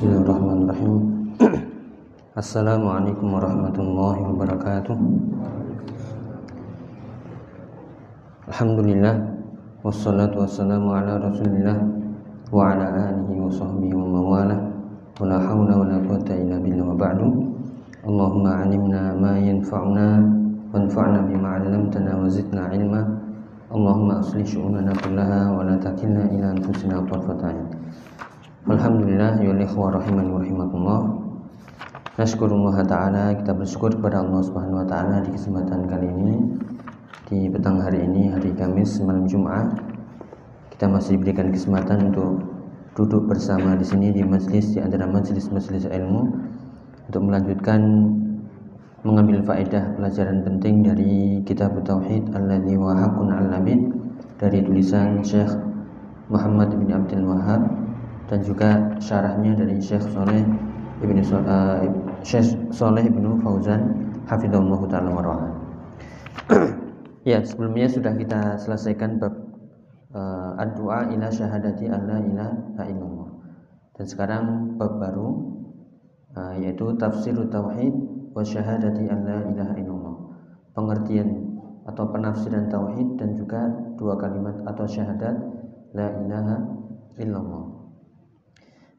Bismillahirrahmanirrahim. Assalamualaikum warahmatullahi wabarakatuh. Alhamdulillah Wassalatu wassalamu ala rasulillah Wa ala alihi wa sahbihi wa mawala Wa la hawla wa la quwata illa billah wa ba'du. Allahumma alimna ma yanfa'una Wanfa'na bima 'allamtana wa zidna ilma. Allahumma aslih syu'unana kullaha wa la takilna ila anfusina tarfata Alhamdulillah ya ikhwah rahimani wa rahimakumullah. Nasykurullah taala kita bersyukur kepada Allah Subhanahu wa taala di kesempatan kali ini di petang hari ini hari Kamis malam Jumat kita masih diberikan kesempatan untuk duduk bersama di sini di majlis di antara majlis-majlis ilmu untuk melanjutkan mengambil faedah pelajaran penting dari kitab Tauhid alladzi wa haqqun al-labid dari tulisan Syekh Muhammad bin Abdul Wahab dan juga syarahnya dari Syekh Soleh Ibnu uh, Syekh Soleh Ibnu Fauzan hafizallahu taala Ya, sebelumnya sudah kita selesaikan bab uh, ad-du'a ila syahadati alla ilaha illallah. Dan sekarang bab baru uh, yaitu tafsir tauhid wa syahadati alla ilaha illallah. Pengertian atau penafsiran tauhid dan juga dua kalimat atau syahadat la ilaha illallah.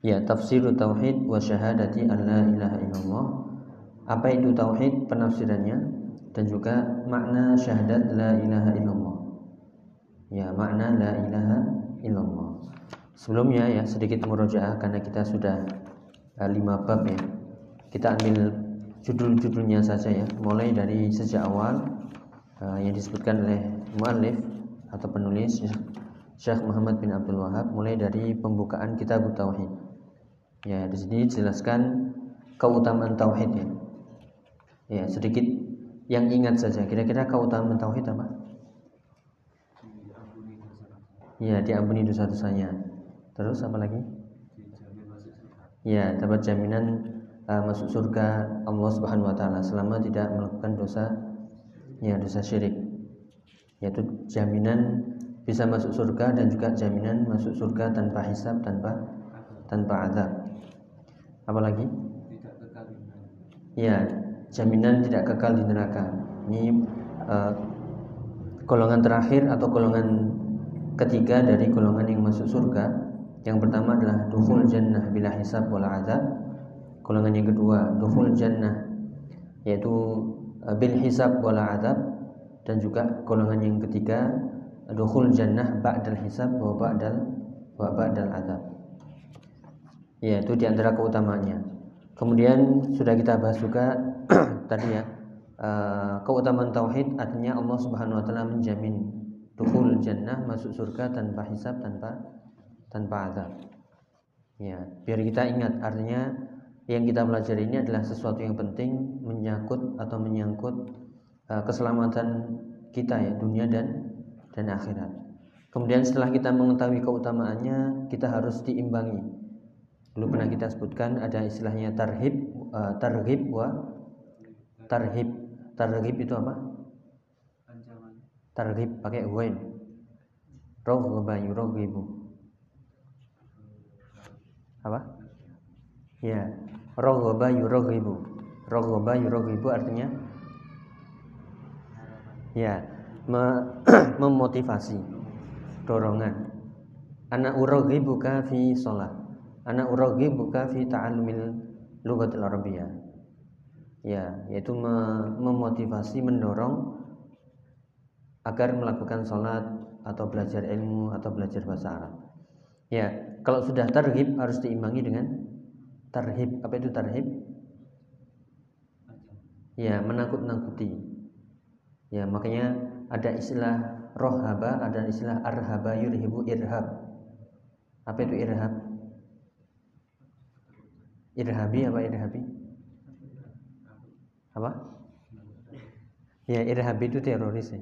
Ya, tafsir tauhid wa syahadati an la ilaha illallah. Apa itu tauhid penafsirannya dan juga makna syahadat la ilaha illallah. Ya, makna la ilaha illallah. Sebelumnya ya sedikit murojaah karena kita sudah uh, lima bab ya. Kita ambil judul-judulnya saja ya, mulai dari sejak awal uh, yang disebutkan oleh muallif atau penulis Syekh Muhammad bin Abdul Wahab mulai dari pembukaan kitab tauhid. Ya, di sini dijelaskan keutamaan tauhid ya. Ya, sedikit yang ingat saja. Kira-kira keutamaan tauhid apa? Ya, diampuni dosa-dosanya. Terus apa lagi? Ya, dapat jaminan uh, masuk surga Allah Subhanahu wa taala selama tidak melakukan dosa ya dosa syirik. Yaitu jaminan bisa masuk surga dan juga jaminan masuk surga tanpa hisab, tanpa tanpa azab. Apalagi? Tidak kekal di neraka. Ya, jaminan tidak kekal di neraka. Ini uh, golongan terakhir atau golongan ketiga dari golongan yang masuk surga. Yang pertama adalah dukhul jannah bila hisab wala azab. Golongan yang kedua dukhul jannah yaitu uh, bil hisab wala azab dan juga golongan yang ketiga dukhul jannah ba'dal hisab wa ba'dal wa ba'dal azab. Ya, itu di antara keutamaannya. Kemudian sudah kita bahas juga tadi ya uh, keutamaan tauhid artinya Allah Subhanahu Wa Taala menjamin dukhul jannah masuk surga tanpa hisab tanpa tanpa azab. Ya, biar kita ingat artinya yang kita pelajari ini adalah sesuatu yang penting menyangkut atau menyangkut uh, keselamatan kita ya dunia dan dan akhirat. Kemudian setelah kita mengetahui keutamaannya, kita harus diimbangi Dulu pernah kita sebutkan ada istilahnya tarhib, uh, tarhib wa tarhib. Tarhib itu apa? Tarhib pakai wain. Raghaba yuraghibu. Apa? Ya, raghaba yuraghibu. Raghaba yuraghibu artinya ya, me memotivasi dorongan. Ana uraghibuka fi sholat ana buka fi ta'allumil lughatil arabiyyah ya yaitu memotivasi mendorong agar melakukan sholat atau belajar ilmu atau belajar bahasa Arab. Ya kalau sudah tarhib harus diimbangi dengan tarhib apa itu tarhib ya menakut-nakuti. Ya makanya ada istilah rohaba ada istilah arhaba yurhibu irhab. Apa itu irhab Irhabi apa irhabi? Apa? Ya irhabi itu teroris ya.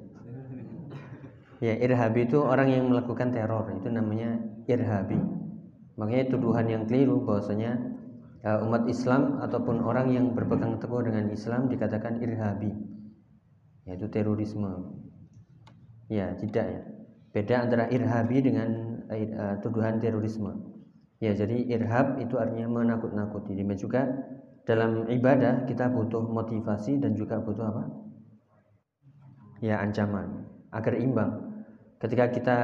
Ya irhabi itu orang yang melakukan teror itu namanya irhabi. Makanya tuduhan yang keliru bahwasanya uh, umat Islam ataupun orang yang berpegang teguh dengan Islam dikatakan irhabi, yaitu terorisme. Ya tidak ya. Beda antara irhabi dengan uh, tuduhan terorisme. Ya, jadi irhab itu artinya menakut-nakuti. Demikian juga dalam ibadah kita butuh motivasi dan juga butuh apa? Ya, ancaman agar imbang. Ketika kita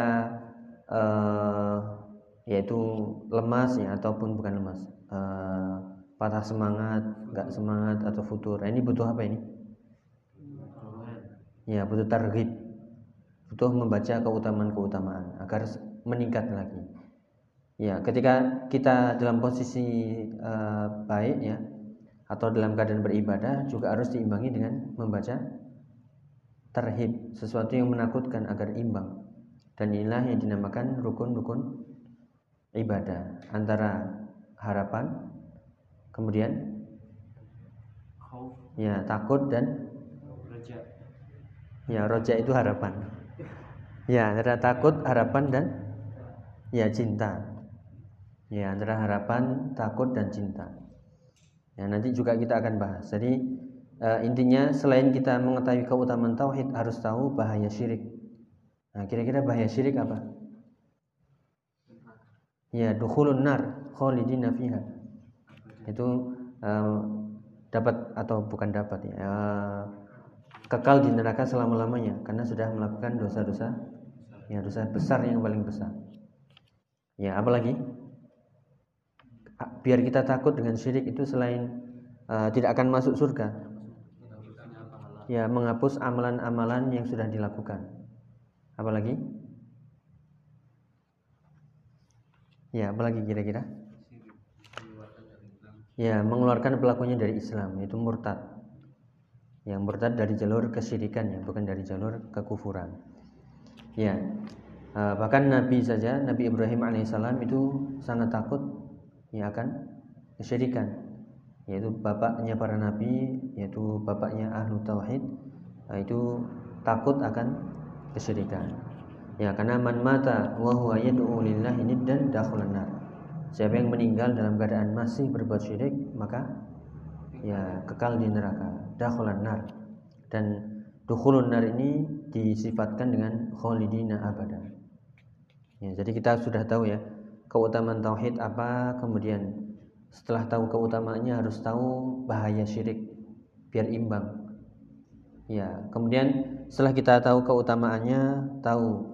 uh, yaitu lemas ya ataupun bukan lemas, uh, patah semangat, nggak semangat atau futur. Nah, ini butuh apa ini? Ya, butuh targhib. Butuh membaca keutamaan-keutamaan agar meningkat lagi. Ya, ketika kita dalam posisi uh, baik ya atau dalam keadaan beribadah juga harus diimbangi dengan membaca terhib, sesuatu yang menakutkan agar imbang. Dan inilah yang dinamakan rukun-rukun ibadah antara harapan kemudian ya takut dan ya roja itu harapan. Ya, antara takut, harapan dan ya cinta ya antara harapan takut dan cinta. Ya nanti juga kita akan bahas. Jadi uh, intinya selain kita mengetahui keutamaan tauhid harus tahu bahaya syirik. Nah kira-kira bahaya syirik apa? Ya dukhulun nar khalidina fiha. Itu uh, dapat atau bukan dapat ya uh, kekal di neraka selama-lamanya karena sudah melakukan dosa-dosa ya dosa besar yang paling besar. Ya apalagi biar kita takut dengan syirik itu selain uh, tidak akan masuk surga. Ya menghapus amalan-amalan yang sudah dilakukan. Apalagi? Ya apalagi kira-kira? Ya mengeluarkan pelakunya dari Islam yaitu murtad. Yang murtad dari jalur kesyirikan ya bukan dari jalur kekufuran. Ya uh, bahkan Nabi saja Nabi Ibrahim alaihissalam itu sangat takut yang akan kesyirikan yaitu bapaknya para nabi yaitu bapaknya ahlu tauhid nah, itu takut akan kesyirikan. Ya karena man mata wa huwa yad'u lillahi niddan dakhalan nar. Siapa yang meninggal dalam keadaan masih berbuat syirik maka ya kekal di neraka dakhalan nar. Dan dukhulun nar ini disifatkan dengan khalidina abada ya jadi kita sudah tahu ya keutamaan tauhid apa, kemudian setelah tahu keutamaannya harus tahu bahaya syirik biar imbang. Ya, kemudian setelah kita tahu keutamaannya, tahu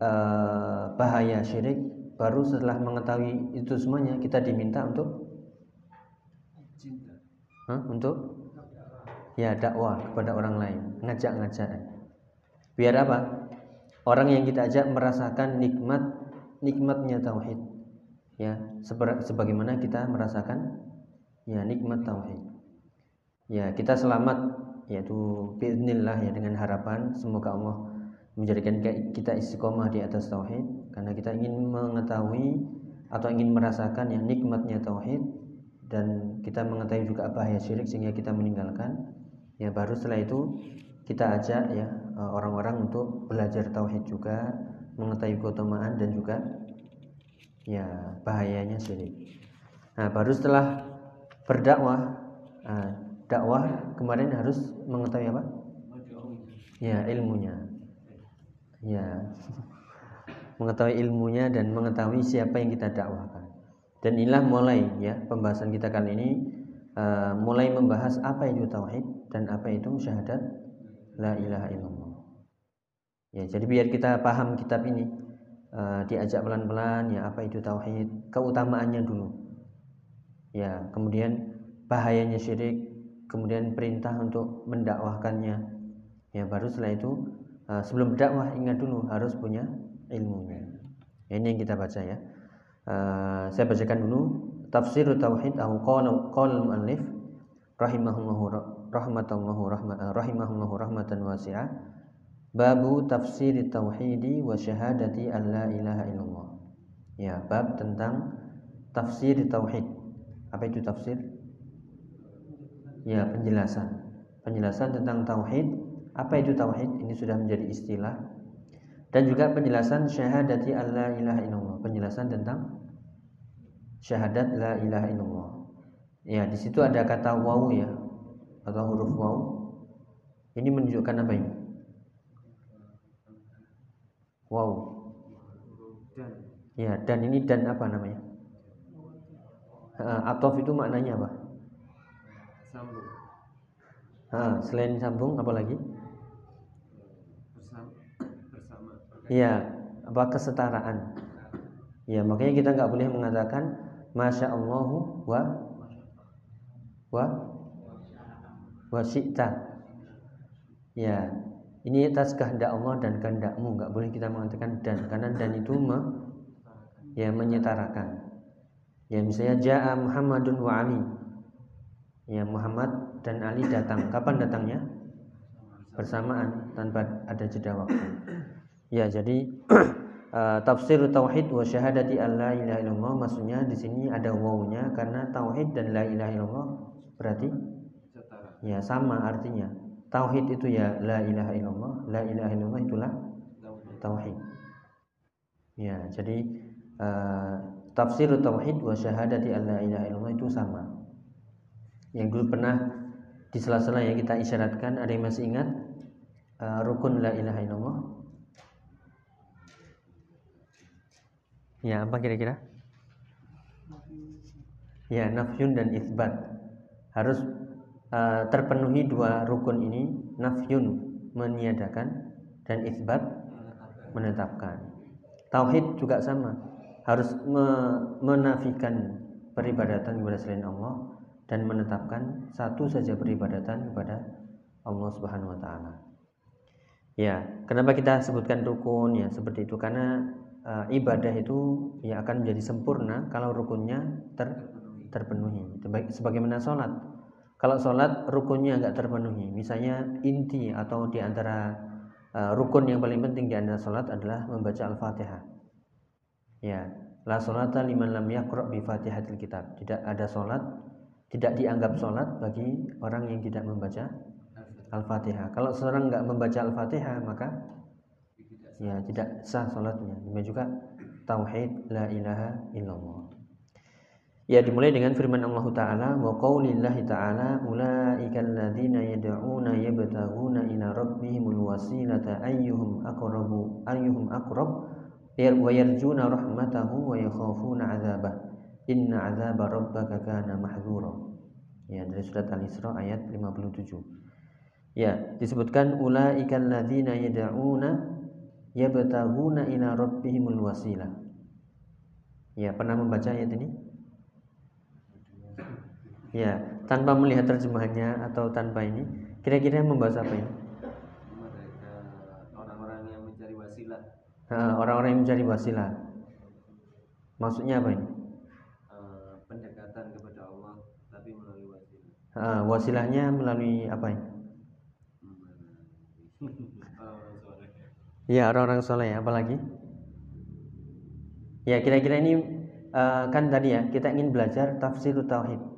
uh, bahaya syirik, baru setelah mengetahui itu semuanya kita diminta untuk Huh? untuk ya dakwah kepada orang lain, ngajak-ngajak. Biar apa? Orang yang kita ajak merasakan nikmat nikmatnya tauhid ya sebagaimana kita merasakan ya nikmat tauhid. Ya kita selamat yaitu biiznillah ya dengan harapan semoga Allah menjadikan kita istiqomah di atas tauhid. Karena kita ingin mengetahui atau ingin merasakan yang nikmatnya tauhid. Dan kita mengetahui juga bahaya syirik sehingga kita meninggalkan. Ya baru setelah itu kita ajak ya orang-orang untuk belajar tauhid juga mengetahui keutamaan dan juga ya bahayanya syirik. Nah, baru setelah berdakwah, nah, dakwah kemarin harus mengetahui apa? Ya, ilmunya. Ya. mengetahui ilmunya dan mengetahui siapa yang kita dakwahkan. Dan inilah mulai ya pembahasan kita kali ini uh, mulai membahas apa itu tauhid dan apa itu syahadat la ilaha illallah. Ya, jadi biar kita paham kitab ini, uh, diajak pelan-pelan ya apa itu tauhid? Keutamaannya dulu. Ya kemudian bahayanya syirik kemudian perintah untuk mendakwahkannya. Ya baru setelah itu uh, sebelum berdakwah ingat dulu harus punya ilmunya. Ya, ini yang kita baca ya. Uh, saya bacakan dulu. Tafsir tauhid atau qala muallif rahimahullahu rahmatallahu rahmatan wasi'ah Babu tafsir tauhidi wa syahadati an la ilaha illallah. Ya, bab tentang tafsir tauhid. Apa itu tafsir? Ya, penjelasan. Penjelasan tentang tauhid. Apa itu tauhid? Ini sudah menjadi istilah. Dan juga penjelasan syahadati an la ilaha illallah. Penjelasan tentang syahadat la ilaha illallah. Ya, di situ ada kata waw ya atau huruf waw. Ini menunjukkan apa ini? Wow. Ya, dan ini dan apa namanya? atof itu maknanya apa? Sambung. Ha, selain sambung apa lagi? Bersama bersama. Iya apa kesetaraan? Ya makanya kita nggak boleh mengatakan masya Allahu wa wa wa syi'ta. Ya ini atas kehendak Allah dan kehendakmu nggak boleh kita mengatakan dan karena dan itu me, ya menyetarakan. Ya misalnya ja'a Muhammadun wa Ali. Ya Muhammad dan Ali datang. Kapan datangnya? Bersamaan tanpa ada jeda waktu. Ya jadi uh, tafsir tauhid wa syahadati alla ilaha illallah maksudnya di sini ada wawunya karena tauhid dan la ilaha illallah berarti ya sama artinya tauhid itu ya la ilaha illallah la ilaha illallah itulah tauhid. Ya jadi uh, tafsir tauhid wa syahadati alla ilaha illallah itu sama. Yang dulu pernah di sela-sela yang kita isyaratkan ada yang masih ingat? Uh, rukun la ilaha illallah. Ya apa kira-kira? Ya nafyun dan isbat harus uh, terpenuhi dua rukun ini nafyun meniadakan dan isbat menetapkan tauhid juga sama harus me- menafikan peribadatan kepada selain Allah dan menetapkan satu saja peribadatan kepada Allah Subhanahu wa taala. Ya, kenapa kita sebutkan rukun ya seperti itu karena uh, ibadah itu ya akan menjadi sempurna kalau rukunnya ter terpenuhi. Sebagaimana sholat. Kalau sholat rukunnya nggak terpenuhi, misalnya inti atau di antara uh, rukun yang paling penting di antara sholat adalah membaca al-fatihah. Ya, la sholata liman lam yaqra bi fatihatil kitab. Tidak ada sholat, tidak dianggap sholat bagi orang yang tidak membaca al-fatihah. Kalau seorang nggak membaca al-fatihah maka ya tidak sah sholatnya. Demikian juga tauhid la ilaha illallah. Ya dimulai dengan firman Allah Ta'ala Wa qawlillahi ta'ala Ula'ika alladhina yada'una yabtaghuna ila rabbihimul wasilata ayyuhum aqrabu ayyuhum aqrab wa yarjuna rahmatahu wa yakhafuna azabah Inna azaba rabbaka kana mahzura Ya dari surat Al-Isra ayat 57 Ya disebutkan Ula'ika alladhina yada'una yabtaghuna ila rabbihimul wasilah. Ya pernah membaca ayat ini? Ya, tanpa melihat terjemahannya atau tanpa ini, kira-kira membahas apa ini? mereka orang-orang yang mencari wasilah Orang-orang yang mencari wasilah. Maksudnya apa ini? eh, pendekatan kepada Allah tapi melalui wasilah Wasilahnya melalui apa ini? Ya, orang-orang soleh. Apalagi? Ya, kira-kira ini eh, kan tadi ya kita ingin belajar tafsir tauhid.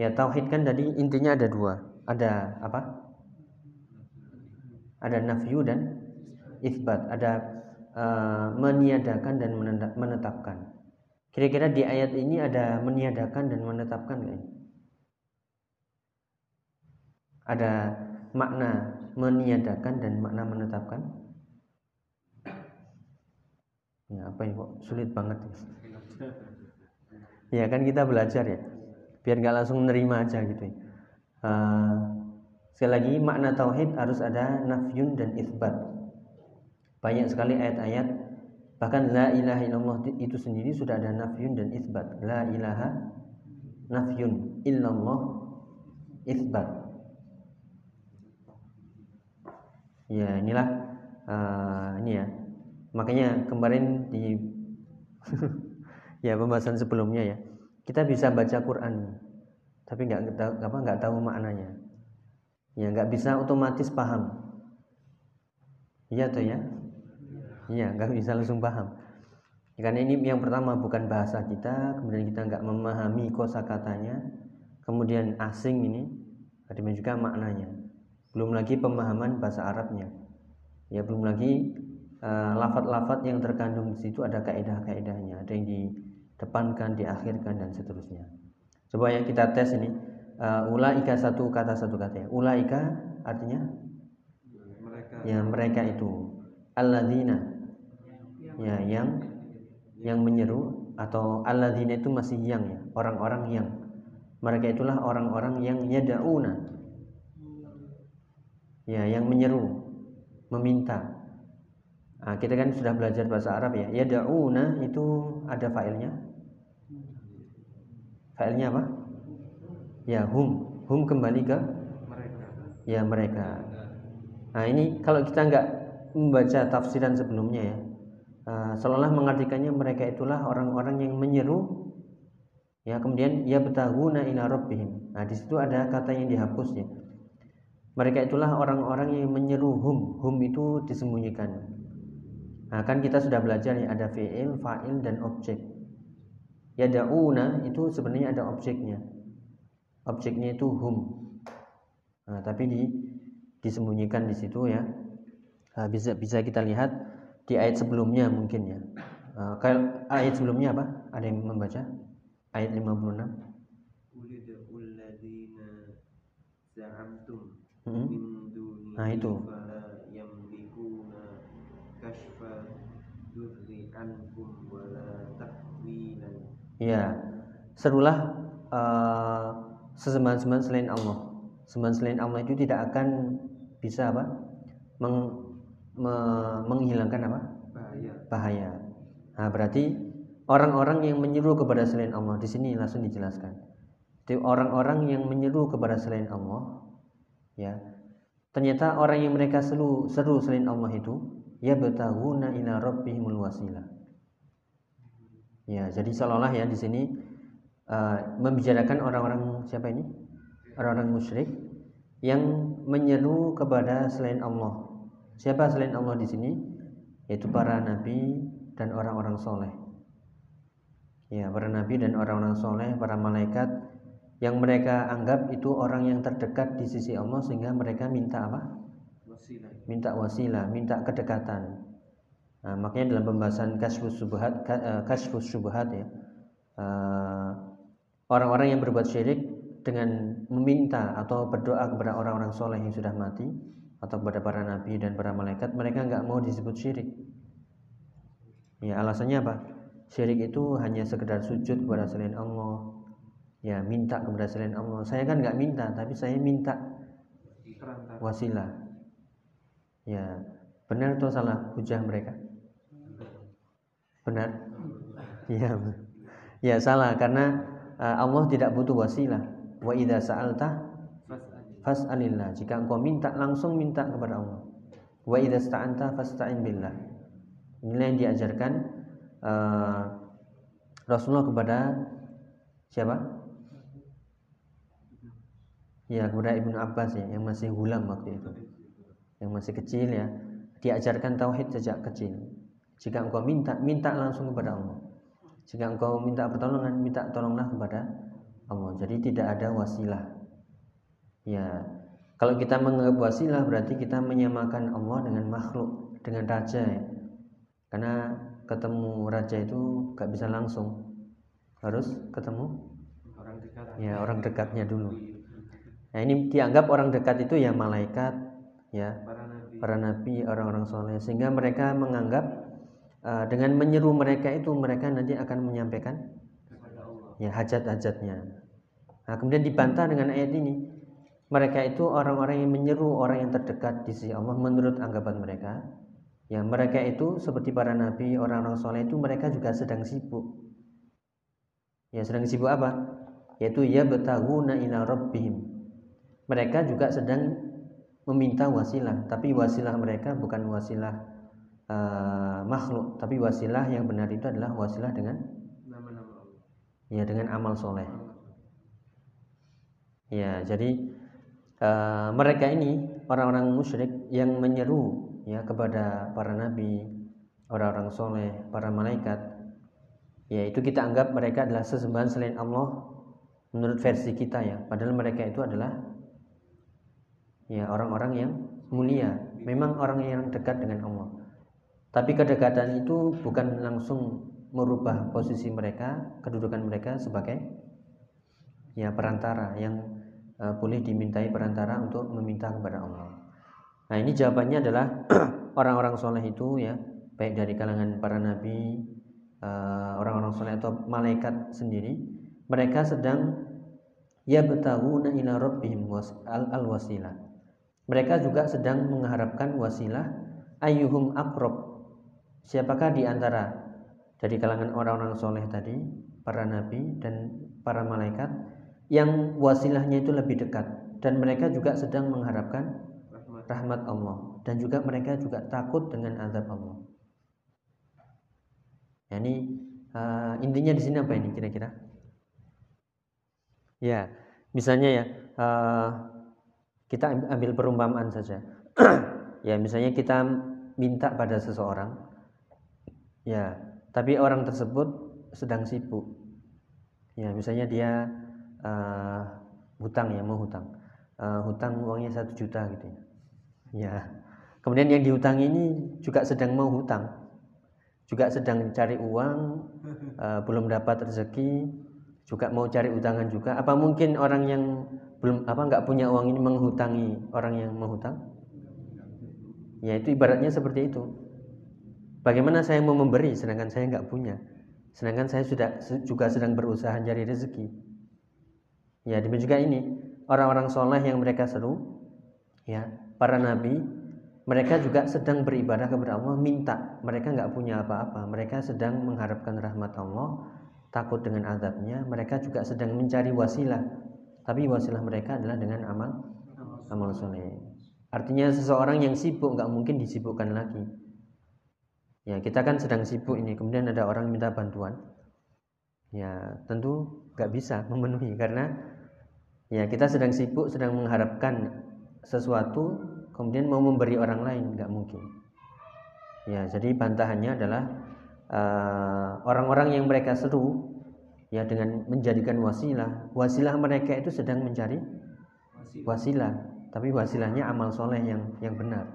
Ya, tauhid kan tadi intinya ada dua. Ada apa? Ada nafyu dan isbat. Ada eh, meniadakan dan menetapkan. Kira-kira di ayat ini ada meniadakan dan menetapkan nggak ini? Ada makna meniadakan dan makna menetapkan? Ya, apa ini kok sulit banget ya? Ya kan kita belajar ya, biar nggak langsung menerima aja gitu. ya. Eh, sekali lagi makna tauhid harus ada nafyun dan isbat. Banyak sekali ayat-ayat bahkan la ilaha illallah itu sendiri sudah ada nafyun dan isbat. La ilaha nafyun illallah isbat. Ya inilah eh, ini ya. Makanya kemarin di ya pembahasan sebelumnya ya kita bisa baca Quran tapi nggak apa nggak tahu maknanya. Ya nggak bisa otomatis paham. Iya tuh ya? Iya nggak bisa langsung paham. Karena ini yang pertama bukan bahasa kita kemudian kita nggak memahami kosakatanya kemudian asing ini kemudian juga maknanya. Belum lagi pemahaman bahasa Arabnya. Ya belum lagi uh, lafat-lafat yang terkandung di situ ada kaidah-kaidahnya, ada yang didepankan, diakhirkan dan seterusnya. Coba ya kita tes ini. Uh, ulaika satu kata satu kata ya. Ulaika artinya mereka ya mereka itu alladzina ya yang yang menyeru atau alladzina itu masih yang ya, orang-orang yang. Mereka itulah orang-orang yang yada'una. Ya, yang menyeru, meminta. Nah, kita kan sudah belajar bahasa Arab ya. Yada'una itu ada failnya. Failnya apa? Ya, hum. Hum kembali ke mereka. Ya mereka. Nah, ini kalau kita nggak membaca tafsiran sebelumnya ya, uh, seolah mengartikannya mereka itulah orang-orang yang menyeru ya kemudian ya betahuna ila rabbihim. Nah di situ ada kata yang dihapusnya. Mereka itulah orang-orang yang menyeru hum. Hum itu disembunyikan. Nah kan kita sudah belajar ya ada fi'il fa'il dan objek ya dauna itu sebenarnya ada objeknya. Objeknya itu hum. Nah, tapi di disembunyikan di situ ya. Nah, bisa bisa kita lihat di ayat sebelumnya mungkin ya. Kayak ayat sebelumnya apa? Ada yang membaca? Ayat 56 Ulidul ladzina za'amtum Hmm. Nah, itu. Ya, serulah uh, sesembahan-sembahan selain Allah. Sembahan selain Allah itu tidak akan bisa apa? Meng, me- menghilangkan apa? bahaya Bahaya. Nah, berarti orang-orang yang menyeru kepada selain Allah di sini langsung dijelaskan. Itu orang-orang yang menyeru kepada selain Allah, ya. Ternyata orang yang mereka seru, seru selain Allah itu ya betahuna ila rabbihimul wasilah. Ya, jadi seolah-olah ya di sini uh, membicarakan orang-orang siapa ini? Orang-orang musyrik yang menyeru kepada selain Allah. Siapa selain Allah di sini? Yaitu para nabi dan orang-orang soleh. Ya, para nabi dan orang-orang soleh, para malaikat yang mereka anggap itu orang yang terdekat di sisi Allah sehingga mereka minta apa? wasilah minta wasilah, minta kedekatan. Nah, makanya dalam pembahasan kasfus subhat, eh, kasfus subhat ya, eh, orang-orang yang berbuat syirik dengan meminta atau berdoa kepada orang-orang soleh yang sudah mati atau kepada para nabi dan para malaikat, mereka nggak mau disebut syirik. Ya alasannya apa? Syirik itu hanya sekedar sujud kepada selain Allah. Ya minta kepada selain Allah. Saya kan nggak minta, tapi saya minta wasilah. Ya, benar atau salah hujah mereka? Benar? Ya, ya salah karena uh, Allah tidak butuh wasilah. Wa idza sa'alta fas'al fas'alillah. Jika engkau minta langsung minta kepada Allah. Wa idza sta'anta fasta'in billah. Inilah yang diajarkan uh, Rasulullah kepada siapa? Ya, kepada Ibnu Abbas ya, yang masih hulam waktu itu. Yang masih kecil ya, diajarkan tauhid sejak kecil. Jika engkau minta, minta langsung kepada Allah. Jika engkau minta pertolongan, minta tolonglah kepada Allah. Jadi tidak ada wasilah. Ya, kalau kita menganggap wasilah berarti kita menyamakan Allah dengan makhluk, dengan raja ya. Karena ketemu raja itu gak bisa langsung. Harus ketemu orang dekat ya orang dekatnya dulu. Nah, ini dianggap orang dekat itu ya malaikat, ya para nabi para nabi, orang-orang soleh, sehingga mereka menganggap uh, dengan menyeru mereka itu mereka nanti akan menyampaikan ya hajat-hajatnya. Nah, kemudian dibantah dengan ayat ini. Mereka itu orang-orang yang menyeru orang yang terdekat di sisi Allah menurut anggapan mereka. Ya, mereka itu seperti para nabi, orang-orang soleh itu mereka juga sedang sibuk. Ya, sedang sibuk apa? Yaitu ya betaguna ila rabbihim. Mereka juga sedang meminta wasilah, tapi wasilah mereka bukan wasilah uh, makhluk, tapi wasilah yang benar itu adalah wasilah dengan nama-nama ya dengan amal soleh. Ya, jadi eh, mereka ini orang-orang musyrik yang menyeru ya kepada para nabi, orang-orang soleh, para malaikat. Ya, itu kita anggap mereka adalah sesembahan selain Allah menurut versi kita ya. Padahal mereka itu adalah ya orang-orang yang mulia, memang orang yang dekat dengan Allah. Tapi kedekatan itu bukan langsung merubah posisi mereka, kedudukan mereka sebagai ya perantara yang uh, boleh dimintai perantara untuk meminta kepada Allah. Nah ini jawabannya adalah orang-orang soleh itu ya baik dari kalangan para nabi, uh, orang-orang soleh atau malaikat sendiri mereka sedang ya betahuna ila rabbihim al wasilah mereka juga sedang mengharapkan wasilah ayyuhum akrob siapakah di antara dari kalangan orang-orang soleh tadi para nabi dan para malaikat yang wasilahnya itu lebih dekat dan mereka juga sedang mengharapkan rahmat Allah dan juga mereka juga takut dengan azab Allah. Ya, ini uh, intinya di sini apa ini kira-kira? Ya, misalnya ya uh, kita ambil perumpamaan saja. ya, misalnya kita minta pada seseorang, ya, tapi orang tersebut sedang sibuk. Ya, misalnya dia uh, hutang ya mau hutang. Uh, hutang uangnya satu juta gitu ya. ya kemudian yang dihutangi ini juga sedang mau hutang. Juga sedang cari uang uh, belum dapat rezeki juga mau cari utangan juga. Apa mungkin orang yang belum apa nggak punya uang ini menghutangi orang yang menghutang ya itu ibaratnya seperti itu bagaimana saya mau memberi sedangkan saya nggak punya sedangkan saya sudah juga sedang berusaha cari rezeki Ya, demikian juga ini orang-orang soleh yang mereka seru, ya para nabi, mereka juga sedang beribadah kepada Allah, minta. Mereka nggak punya apa-apa, mereka sedang mengharapkan rahmat Allah, takut dengan azabnya. Mereka juga sedang mencari wasilah, tapi wasilah mereka adalah dengan amal amal soleh. Artinya seseorang yang sibuk nggak mungkin disibukkan lagi. Ya kita kan sedang sibuk ini, kemudian ada orang minta bantuan, ya tentu nggak bisa memenuhi karena ya kita sedang sibuk sedang mengharapkan sesuatu kemudian mau memberi orang lain nggak mungkin. Ya jadi bantahannya adalah eh, orang-orang uh, yang mereka seru ya dengan menjadikan wasilah. Wasilah mereka itu sedang mencari wasilah tapi wasilahnya amal soleh yang yang benar.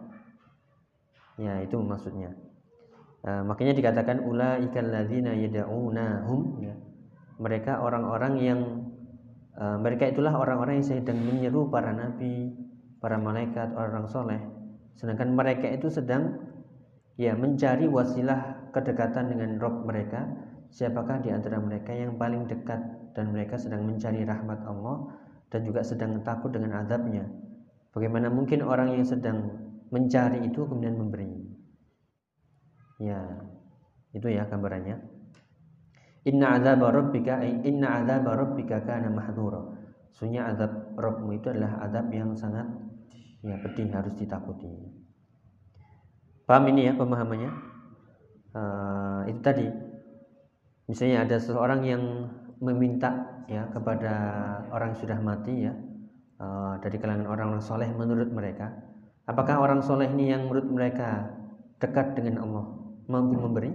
Ya itu maksudnya uh, makanya dikatakan ula ikan ladina yada'unahum ya mereka orang-orang yang Eh, mereka itulah orang-orang yang sedang menyeru para nabi, para malaikat, orang soleh. Sedangkan mereka itu sedang ya mencari wasilah kedekatan dengan Rob mereka. Siapakah di antara mereka yang paling dekat dan mereka sedang mencari rahmat Allah dan juga sedang takut dengan azabnya. Bagaimana mungkin orang yang sedang mencari itu kemudian memberi? Ya, itu ya gambarannya. Inna azab rabbika inna azab rabbika kana mahdhura. Sesungguhnya azab Rabbmu itu adalah azab yang sangat ya pedih harus ditakuti. Paham ini ya pemahamannya? Uh, itu tadi. Misalnya ada seseorang yang meminta ya kepada orang yang sudah mati ya uh, dari kalangan orang-orang soleh menurut mereka. Apakah orang soleh ini yang menurut mereka dekat dengan Allah mampu memberi?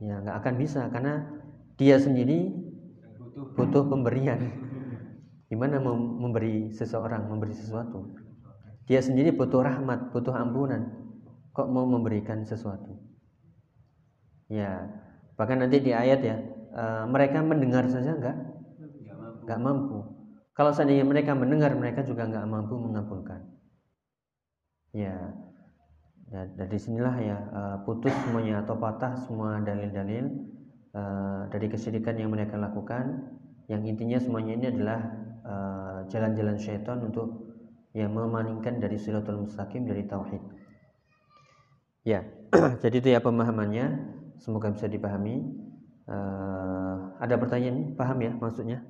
ya nggak akan bisa karena dia sendiri butuh pemberian. Gimana memberi seseorang memberi sesuatu? Dia sendiri butuh rahmat butuh ampunan. Kok mau memberikan sesuatu? Ya bahkan nanti di ayat ya uh, mereka mendengar saja nggak? Nggak mampu. Kalau seandainya mereka mendengar mereka juga nggak mampu mengabulkan. Ya Ya, dari sinilah ya uh, putus semuanya atau patah semua dalil-dalil uh, dari kesyirikan yang mereka lakukan. Yang intinya semuanya ini adalah uh, jalan-jalan syaitan untuk ya memalingkan dari siratul mustaqim dari tauhid. Ya, jadi itu ya pemahamannya. Semoga bisa dipahami. Ada pertanyaan? Paham ya maksudnya?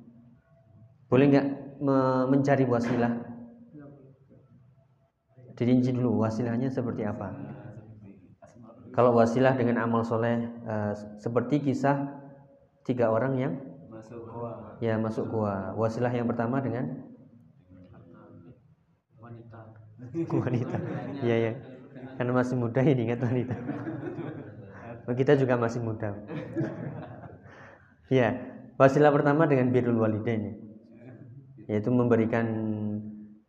Boleh nggak me mencari wasilah dirinci dulu wasilahnya seperti apa? Kalau wasilah dengan amal soleh uh, seperti kisah tiga orang yang masuk gua ya masuk gua. Wasilah yang pertama dengan wanita. Wanita. Iya ya karena masih muda ini ingat wanita. Oh, kita juga masih muda. Ya wasilah pertama dengan birrul walidain. Yaitu memberikan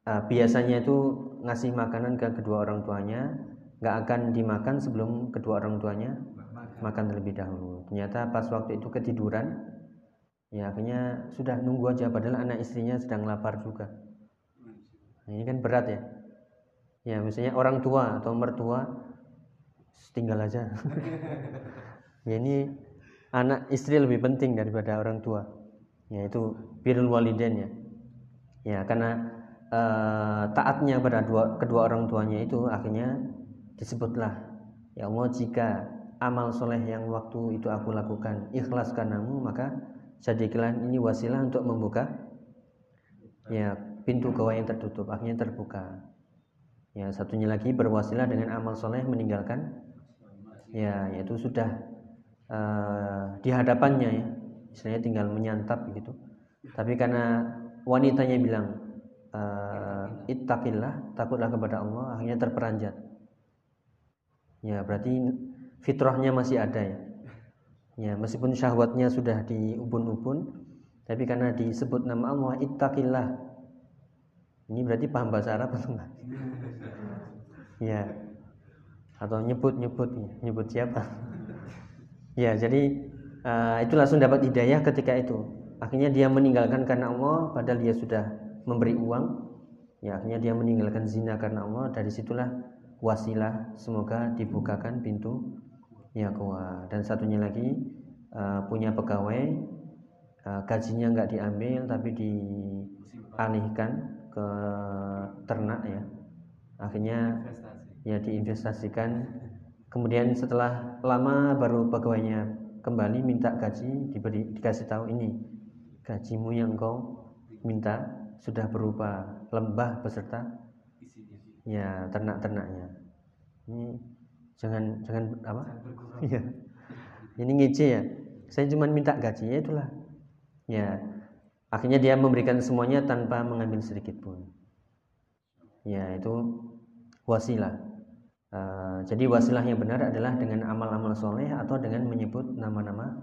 uh, biasanya itu ngasih makanan ke kedua orang tuanya nggak akan dimakan sebelum kedua orang tuanya makan. terlebih dahulu. Ternyata pas waktu itu ketiduran ya akhirnya sudah nunggu aja padahal anak istrinya sedang lapar juga. Nah, ini kan berat ya. Ya misalnya orang tua atau mertua tinggal aja. Ya ini anak istri lebih penting daripada orang tua. Yaitu birrul walidain ya. Ya karena uh, taatnya pada dua, kedua orang tuanya itu akhirnya disebutlah ya Allah jika amal soleh yang waktu itu aku lakukan ikhlas karenamu maka jadikanlah ini wasilah untuk membuka ya pintu gawai yang tertutup akhirnya terbuka. Ya satunya lagi berwasilah dengan amal soleh meninggalkan ya yaitu sudah uh, di hadapannya ya. Istilahnya tinggal menyantap gitu. Tapi karena wanitanya bilang uh, ittaqillah takutlah kepada Allah akhirnya terperanjat. Ya berarti fitrahnya masih ada ya. Ya meskipun syahwatnya sudah di ubun-ubun tapi karena disebut nama Allah ittaqillah. Ini berarti paham bahasa Arab atau enggak? Ya. Atau nyebut-nyebut nyebut siapa? Ya jadi uh, itu langsung dapat hidayah ketika itu. Akhirnya dia meninggalkan karena Allah padahal dia sudah memberi uang. Ya akhirnya dia meninggalkan zina karena Allah. Dari situlah wasilah. Semoga dibukakan pintu. Ya kuat dan satunya lagi uh, punya pegawai. Uh, gajinya nggak diambil tapi dialihkan ke ternak ya. Akhirnya ya diinvestasikan. Kemudian setelah lama baru pegawainya kembali minta gaji diberi dikasih tahu ini gajimu yang kau minta sudah berupa lembah beserta ya ternak-ternaknya. Ini jangan jangan apa? Ya ini ngece ya. Saya cuma minta gaji ya itulah. Ya akhirnya dia memberikan semuanya tanpa mengambil sedikit pun. Ya itu wasilah. Uh, jadi wasilah yang benar adalah dengan amal-amal soleh atau dengan menyebut nama-nama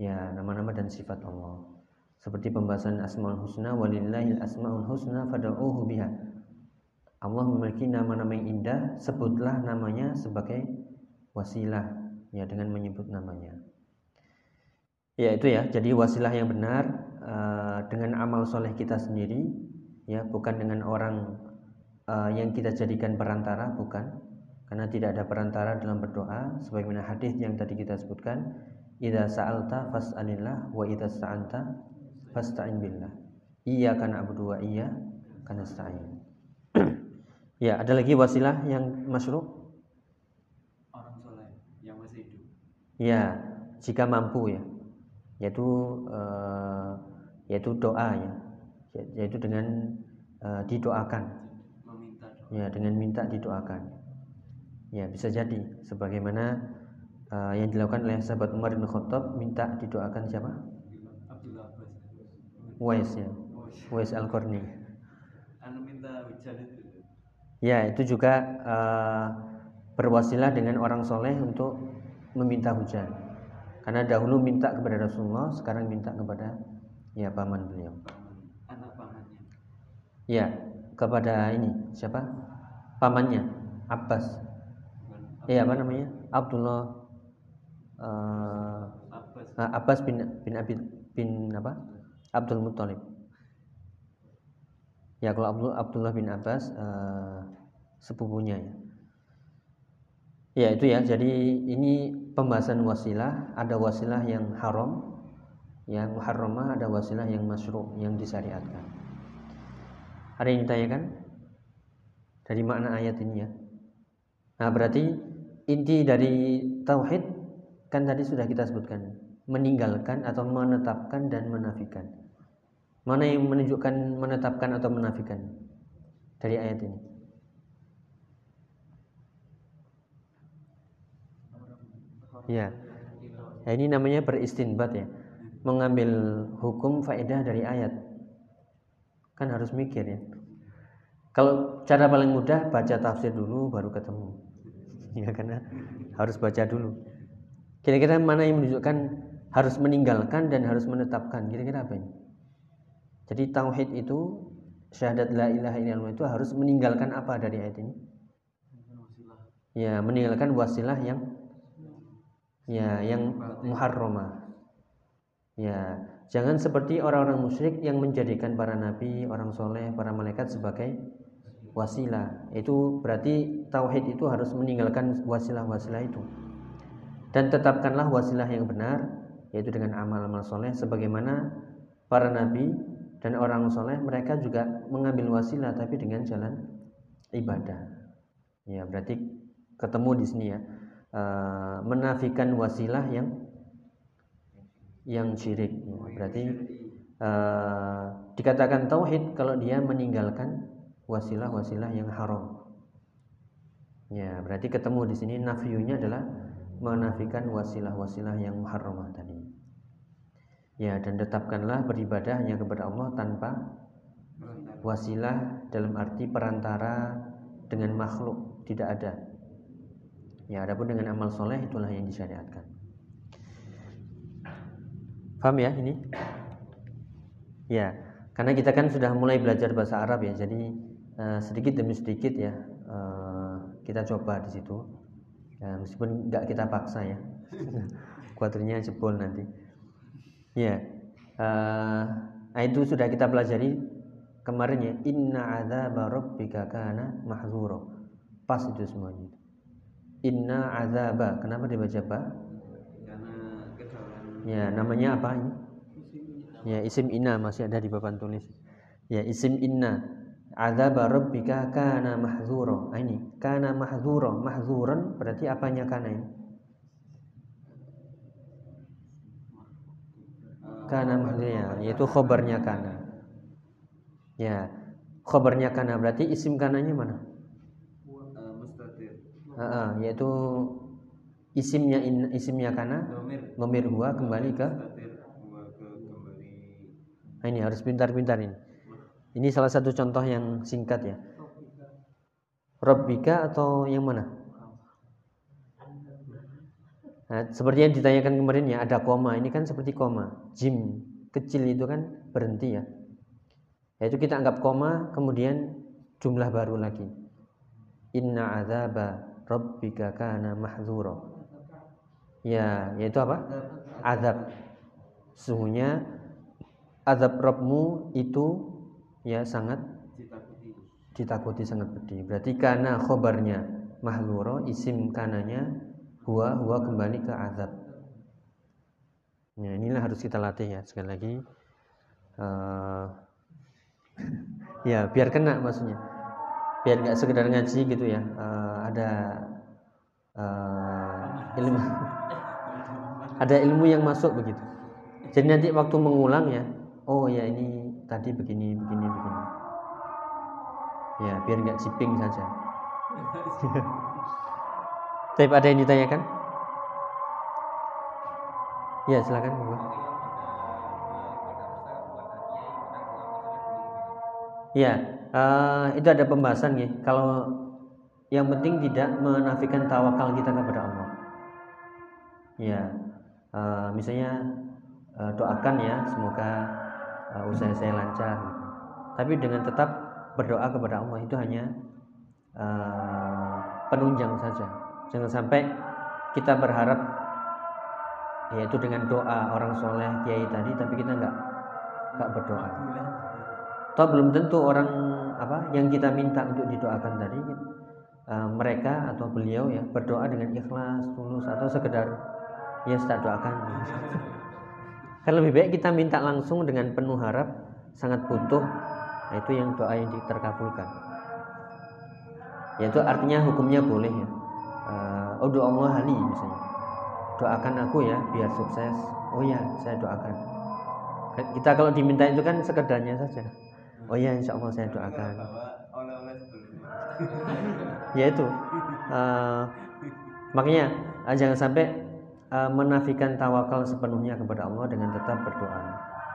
ya nama-nama dan sifat Allah seperti pembahasan asmaul husna walillahil asmaul husna fad'uhu biha Allah memiliki nama-nama yang indah, sebutlah namanya sebagai wasilah ya dengan menyebut namanya. Ya itu ya, jadi wasilah yang benar uh, dengan amal soleh kita sendiri ya, bukan dengan orang uh, yang kita jadikan perantara, bukan. Karena tidak ada perantara dalam berdoa sebagaimana hadis yang tadi kita sebutkan, idza sa'alta fas'alillah wa idza sta'anta fasta'in billah. Iya karena abu wa iya karena sa'in. Ya, ada lagi wasilah yang masyruh? Orang soleh yang masih hidup. Ya, jika mampu ya, yaitu uh, yaitu doa ya, yaitu dengan uh, didoakan. Meminta doa. Ya, dengan minta didoakan. Ya, bisa jadi sebagaimana uh, yang dilakukan oleh sahabat Umar bin Khattab minta didoakan siapa? Wais ya. Wais Al-Qarni. Anu minta hujan itu. Ya, itu juga uh, berwasilah dengan orang soleh untuk meminta hujan. Karena dahulu minta kepada Rasulullah, sekarang minta kepada ya paman beliau. Anak pamannya. Ya, kepada ini siapa? Pamannya Abbas. Iya apa namanya? Abdullah uh, Abbas. Abbas bin bin Abi bin apa? Abdul Muttalib. Ya kalau Abdul Abdullah bin Abbas uh, sepupunya ya. Ya itu ya. Jadi ini pembahasan wasilah. Ada wasilah yang haram, yang muharramah. Ada wasilah yang masyru' yang disyariatkan. Ada yang ditanyakan dari makna ayat ini ya. Nah berarti inti dari tauhid kan tadi sudah kita sebutkan meninggalkan atau menetapkan dan menafikan. Mana yang menunjukkan menetapkan atau menafikan dari ayat ini? Ya. ya ini namanya beristinbat ya. Mengambil hukum faedah dari ayat. Kan harus mikir ya. Kalau cara paling mudah baca tafsir dulu baru ketemu. Ya karena harus baca dulu. Kira-kira mana yang menunjukkan harus meninggalkan dan harus menetapkan? Kira-kira apa ini? Jadi tauhid itu syahadat la ilaha illallah itu harus meninggalkan apa dari ayat ini? Ya, meninggalkan wasilah yang ya yang muharramah. Ya, jangan seperti orang-orang musyrik yang menjadikan para nabi, orang soleh, para malaikat sebagai wasilah. Itu berarti tauhid itu harus meninggalkan wasilah-wasilah itu. dan tetapkanlah wasilah yang benar yaitu dengan amal-amal soleh sebagaimana para nabi dan orang soleh mereka juga mengambil wasilah tapi dengan jalan ibadah. Ya berarti ketemu di sini ya. E, menafikan wasilah yang yang syirik. Berarti e, dikatakan tauhid kalau dia meninggalkan wasilah-wasilah yang haram. Ya berarti ketemu di sini nafiunya adalah menafikan wasilah-wasilah yang haram tadi. Ya, dan tetapkanlah beribadah hanya kepada Allah tanpa wasilah dalam arti perantara dengan makhluk tidak ada. Ya, adapun dengan amal soleh itulah yang disyariatkan. Paham ya ini? Ya, karena kita kan sudah mulai belajar bahasa Arab ya, jadi uh, sedikit demi sedikit ya uh, kita coba di situ ya, meskipun nggak kita paksa ya. Kuatirnya jebol nanti. Ya uh, itu sudah kita pelajari kemarin ya. Inna adzaba rabbika kana mahzuro pas itu semuanya. Inna adzaba kenapa dibaca apa? Ya namanya apa ini? Ya isim inna masih ada di papan tulis. Ya isim inna azab rabbika kana mahzura. Nah, ini kana mahzura, mahzuran berarti apanya kana ini? Kana mahzura, yaitu khobarnya kana. Ya, khobarnya kana berarti isim kananya mana? Uh, uh, yaitu isimnya in, isimnya kana nomir huwa kembali ke nah, ini harus pintar-pintar ini ini salah satu contoh yang singkat ya. Rabbika atau yang mana? Nah, seperti yang ditanyakan kemarin ya, ada koma. Ini kan seperti koma. Jim kecil itu kan berhenti ya. Yaitu kita anggap koma, kemudian jumlah baru lagi. Inna azaba rabbika kana mahzura. Ya, yaitu apa? Azab. Sungguhnya azab Rabbmu itu ya sangat ditakuti sangat pedih. Berarti karena khobarnya mahluro isim kananya huwa huwa kembali ke azab. Ya, inilah harus kita latih ya sekali lagi. Uh, ya biar kena maksudnya, biar nggak sekedar ngaji gitu ya. Uh, ada uh, ilmu, ada ilmu yang masuk begitu. Jadi nanti waktu mengulang ya, oh ya ini tadi begini begini begini. Ya biar nggak ciping saja. Tapi ada yang ditanyakan? Ya silakan ya uh, itu ada pembahasan ya kalau yang penting tidak menafikan tawakal kita kepada Allah. Ya uh, misalnya uh, doakan ya semoga uh, usaha saya lancar tapi dengan tetap berdoa kepada Allah itu hanya uh, penunjang saja. Jangan sampai kita berharap yaitu dengan doa orang soleh kiai tadi tapi kita nggak nggak berdoa. Atau belum tentu orang apa yang kita minta untuk didoakan tadi uh, mereka atau beliau ya berdoa dengan ikhlas tulus atau sekedar ya saya doakan Kan lebih baik kita minta langsung dengan penuh harap, sangat butuh, nah itu yang doa yang terkabulkan. Yaitu artinya hukumnya boleh ya. Oh doa Allah hali misalnya. Doakan aku ya biar sukses. Oh ya, saya doakan. Kita kalau diminta itu kan sekedarnya saja. Oh ya, insya Allah saya doakan. ya itu. Uh, makanya uh, jangan sampai uh, menafikan tawakal sepenuhnya kepada Allah dengan tetap berdoa.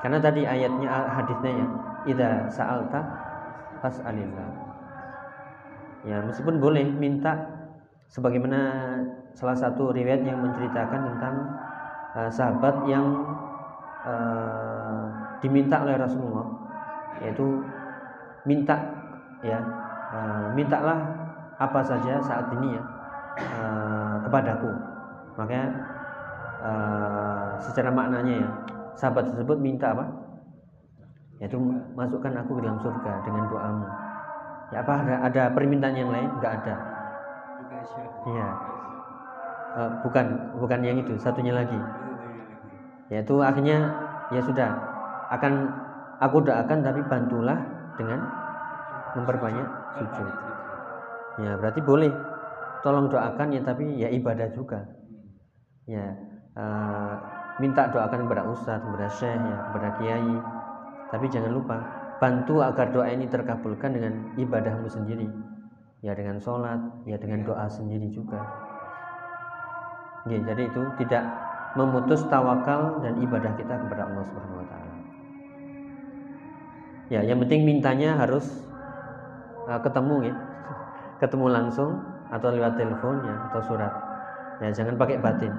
Karena tadi ayatnya hadisnya ya, "Idza sa'alta fas'alillah." Ya, meskipun boleh minta sebagaimana salah satu riwayat yang menceritakan tentang uh, sahabat yang uh, diminta oleh Rasulullah yaitu minta ya uh, mintalah apa saja saat ini ya uh, kepadaku makanya uh, secara maknanya ya. Sahabat tersebut minta apa? Yaitu masukkan aku ke dalam surga dengan doamu. Ya apa? Ada, ada permintaan yang lain? Nggak ada. Iya. Uh, bukan bukan yang itu. Satunya lagi. Yaitu akhirnya ya sudah. Akan aku doakan tapi bantulah dengan memperbanyak sujud. Ya berarti boleh. Tolong doakan ya tapi ya ibadah juga. Ya uh, minta doakan kepada ustadz kepada syekh ya kepada kiai tapi jangan lupa bantu agar doa ini terkabulkan dengan ibadahmu sendiri ya dengan sholat ya dengan doa sendiri juga ya, jadi itu tidak memutus tawakal dan ibadah kita kepada Allah Subhanahu wa taala. Ya, yang penting mintanya harus uh, ketemu ya. Ketemu langsung atau lewat telepon ya atau surat. Ya, jangan pakai batin.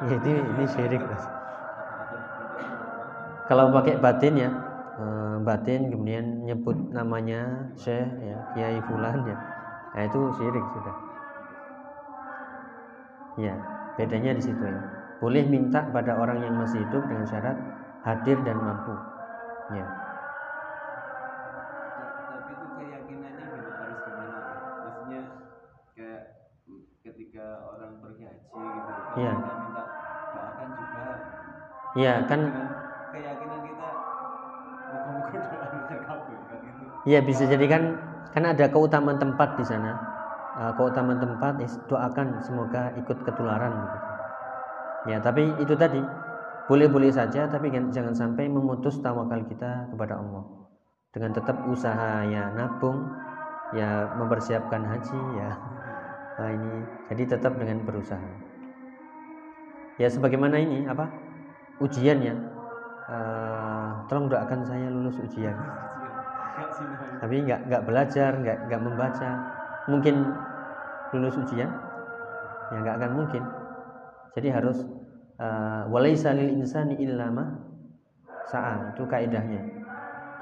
Ya, ini ini syirik. Kalau pakai batin ya, uh, batin kemudian nyebut namanya Syekh ya, Kiai fulan ya. Nah, itu syirik sudah. Ya, bedanya di situ ya boleh minta pada orang yang masih hidup dengan syarat hadir dan mampu ya tapi itu keyakinannya harus gimana maksudnya kayak ketika orang pergi haji gitu ya. Ya kan keyakinan kita kan gitu ya bisa jadi kan kan ada keutamaan tempat di sana uh, keutamaan tempat doakan semoga ikut ketularan gitu Ya, tapi itu tadi boleh-boleh saja tapi jangan sampai memutus tawakal kita kepada Allah. Dengan tetap usaha ya nabung, ya mempersiapkan haji ya. Nah, ini jadi tetap dengan berusaha. Ya sebagaimana ini apa? Ujian ya. Uh, tolong doakan saya lulus ujian. tapi nggak nggak belajar, nggak nggak membaca, mungkin lulus ujian? Ya nggak akan mungkin jadi harus uh, walaisa lil insani illa. Itu kaidahnya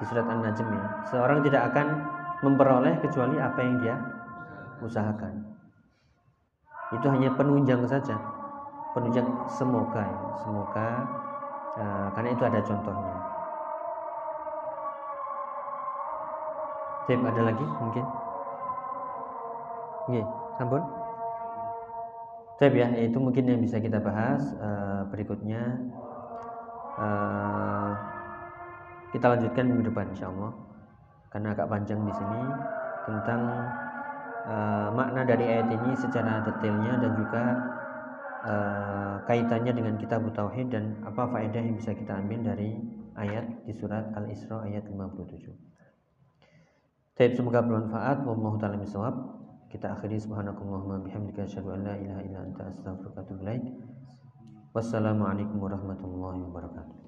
di surat An-Najm ya. Seorang tidak akan memperoleh kecuali apa yang dia usahakan. Itu hanya penunjang saja. Penunjang semoga ya. Semoga uh, karena itu ada contohnya. Tip ada lagi mungkin? Oke, sampun. Tapi ya, itu mungkin yang bisa kita bahas uh, berikutnya. Uh, kita lanjutkan minggu depan, insya Allah. Karena agak panjang di sini tentang uh, makna dari ayat ini secara detailnya dan juga uh, kaitannya dengan kitab tauhid dan apa faedah yang bisa kita ambil dari ayat di surat Al-Isra ayat 57. Taib semoga bermanfaat. Wallahu taala misawab. Kita akhiri subhanakallahumma bihamdika asyhadu an la ilaha illa anta astaghfiruka wa atubu. Wassalamualaikum warahmatullahi wabarakatuh.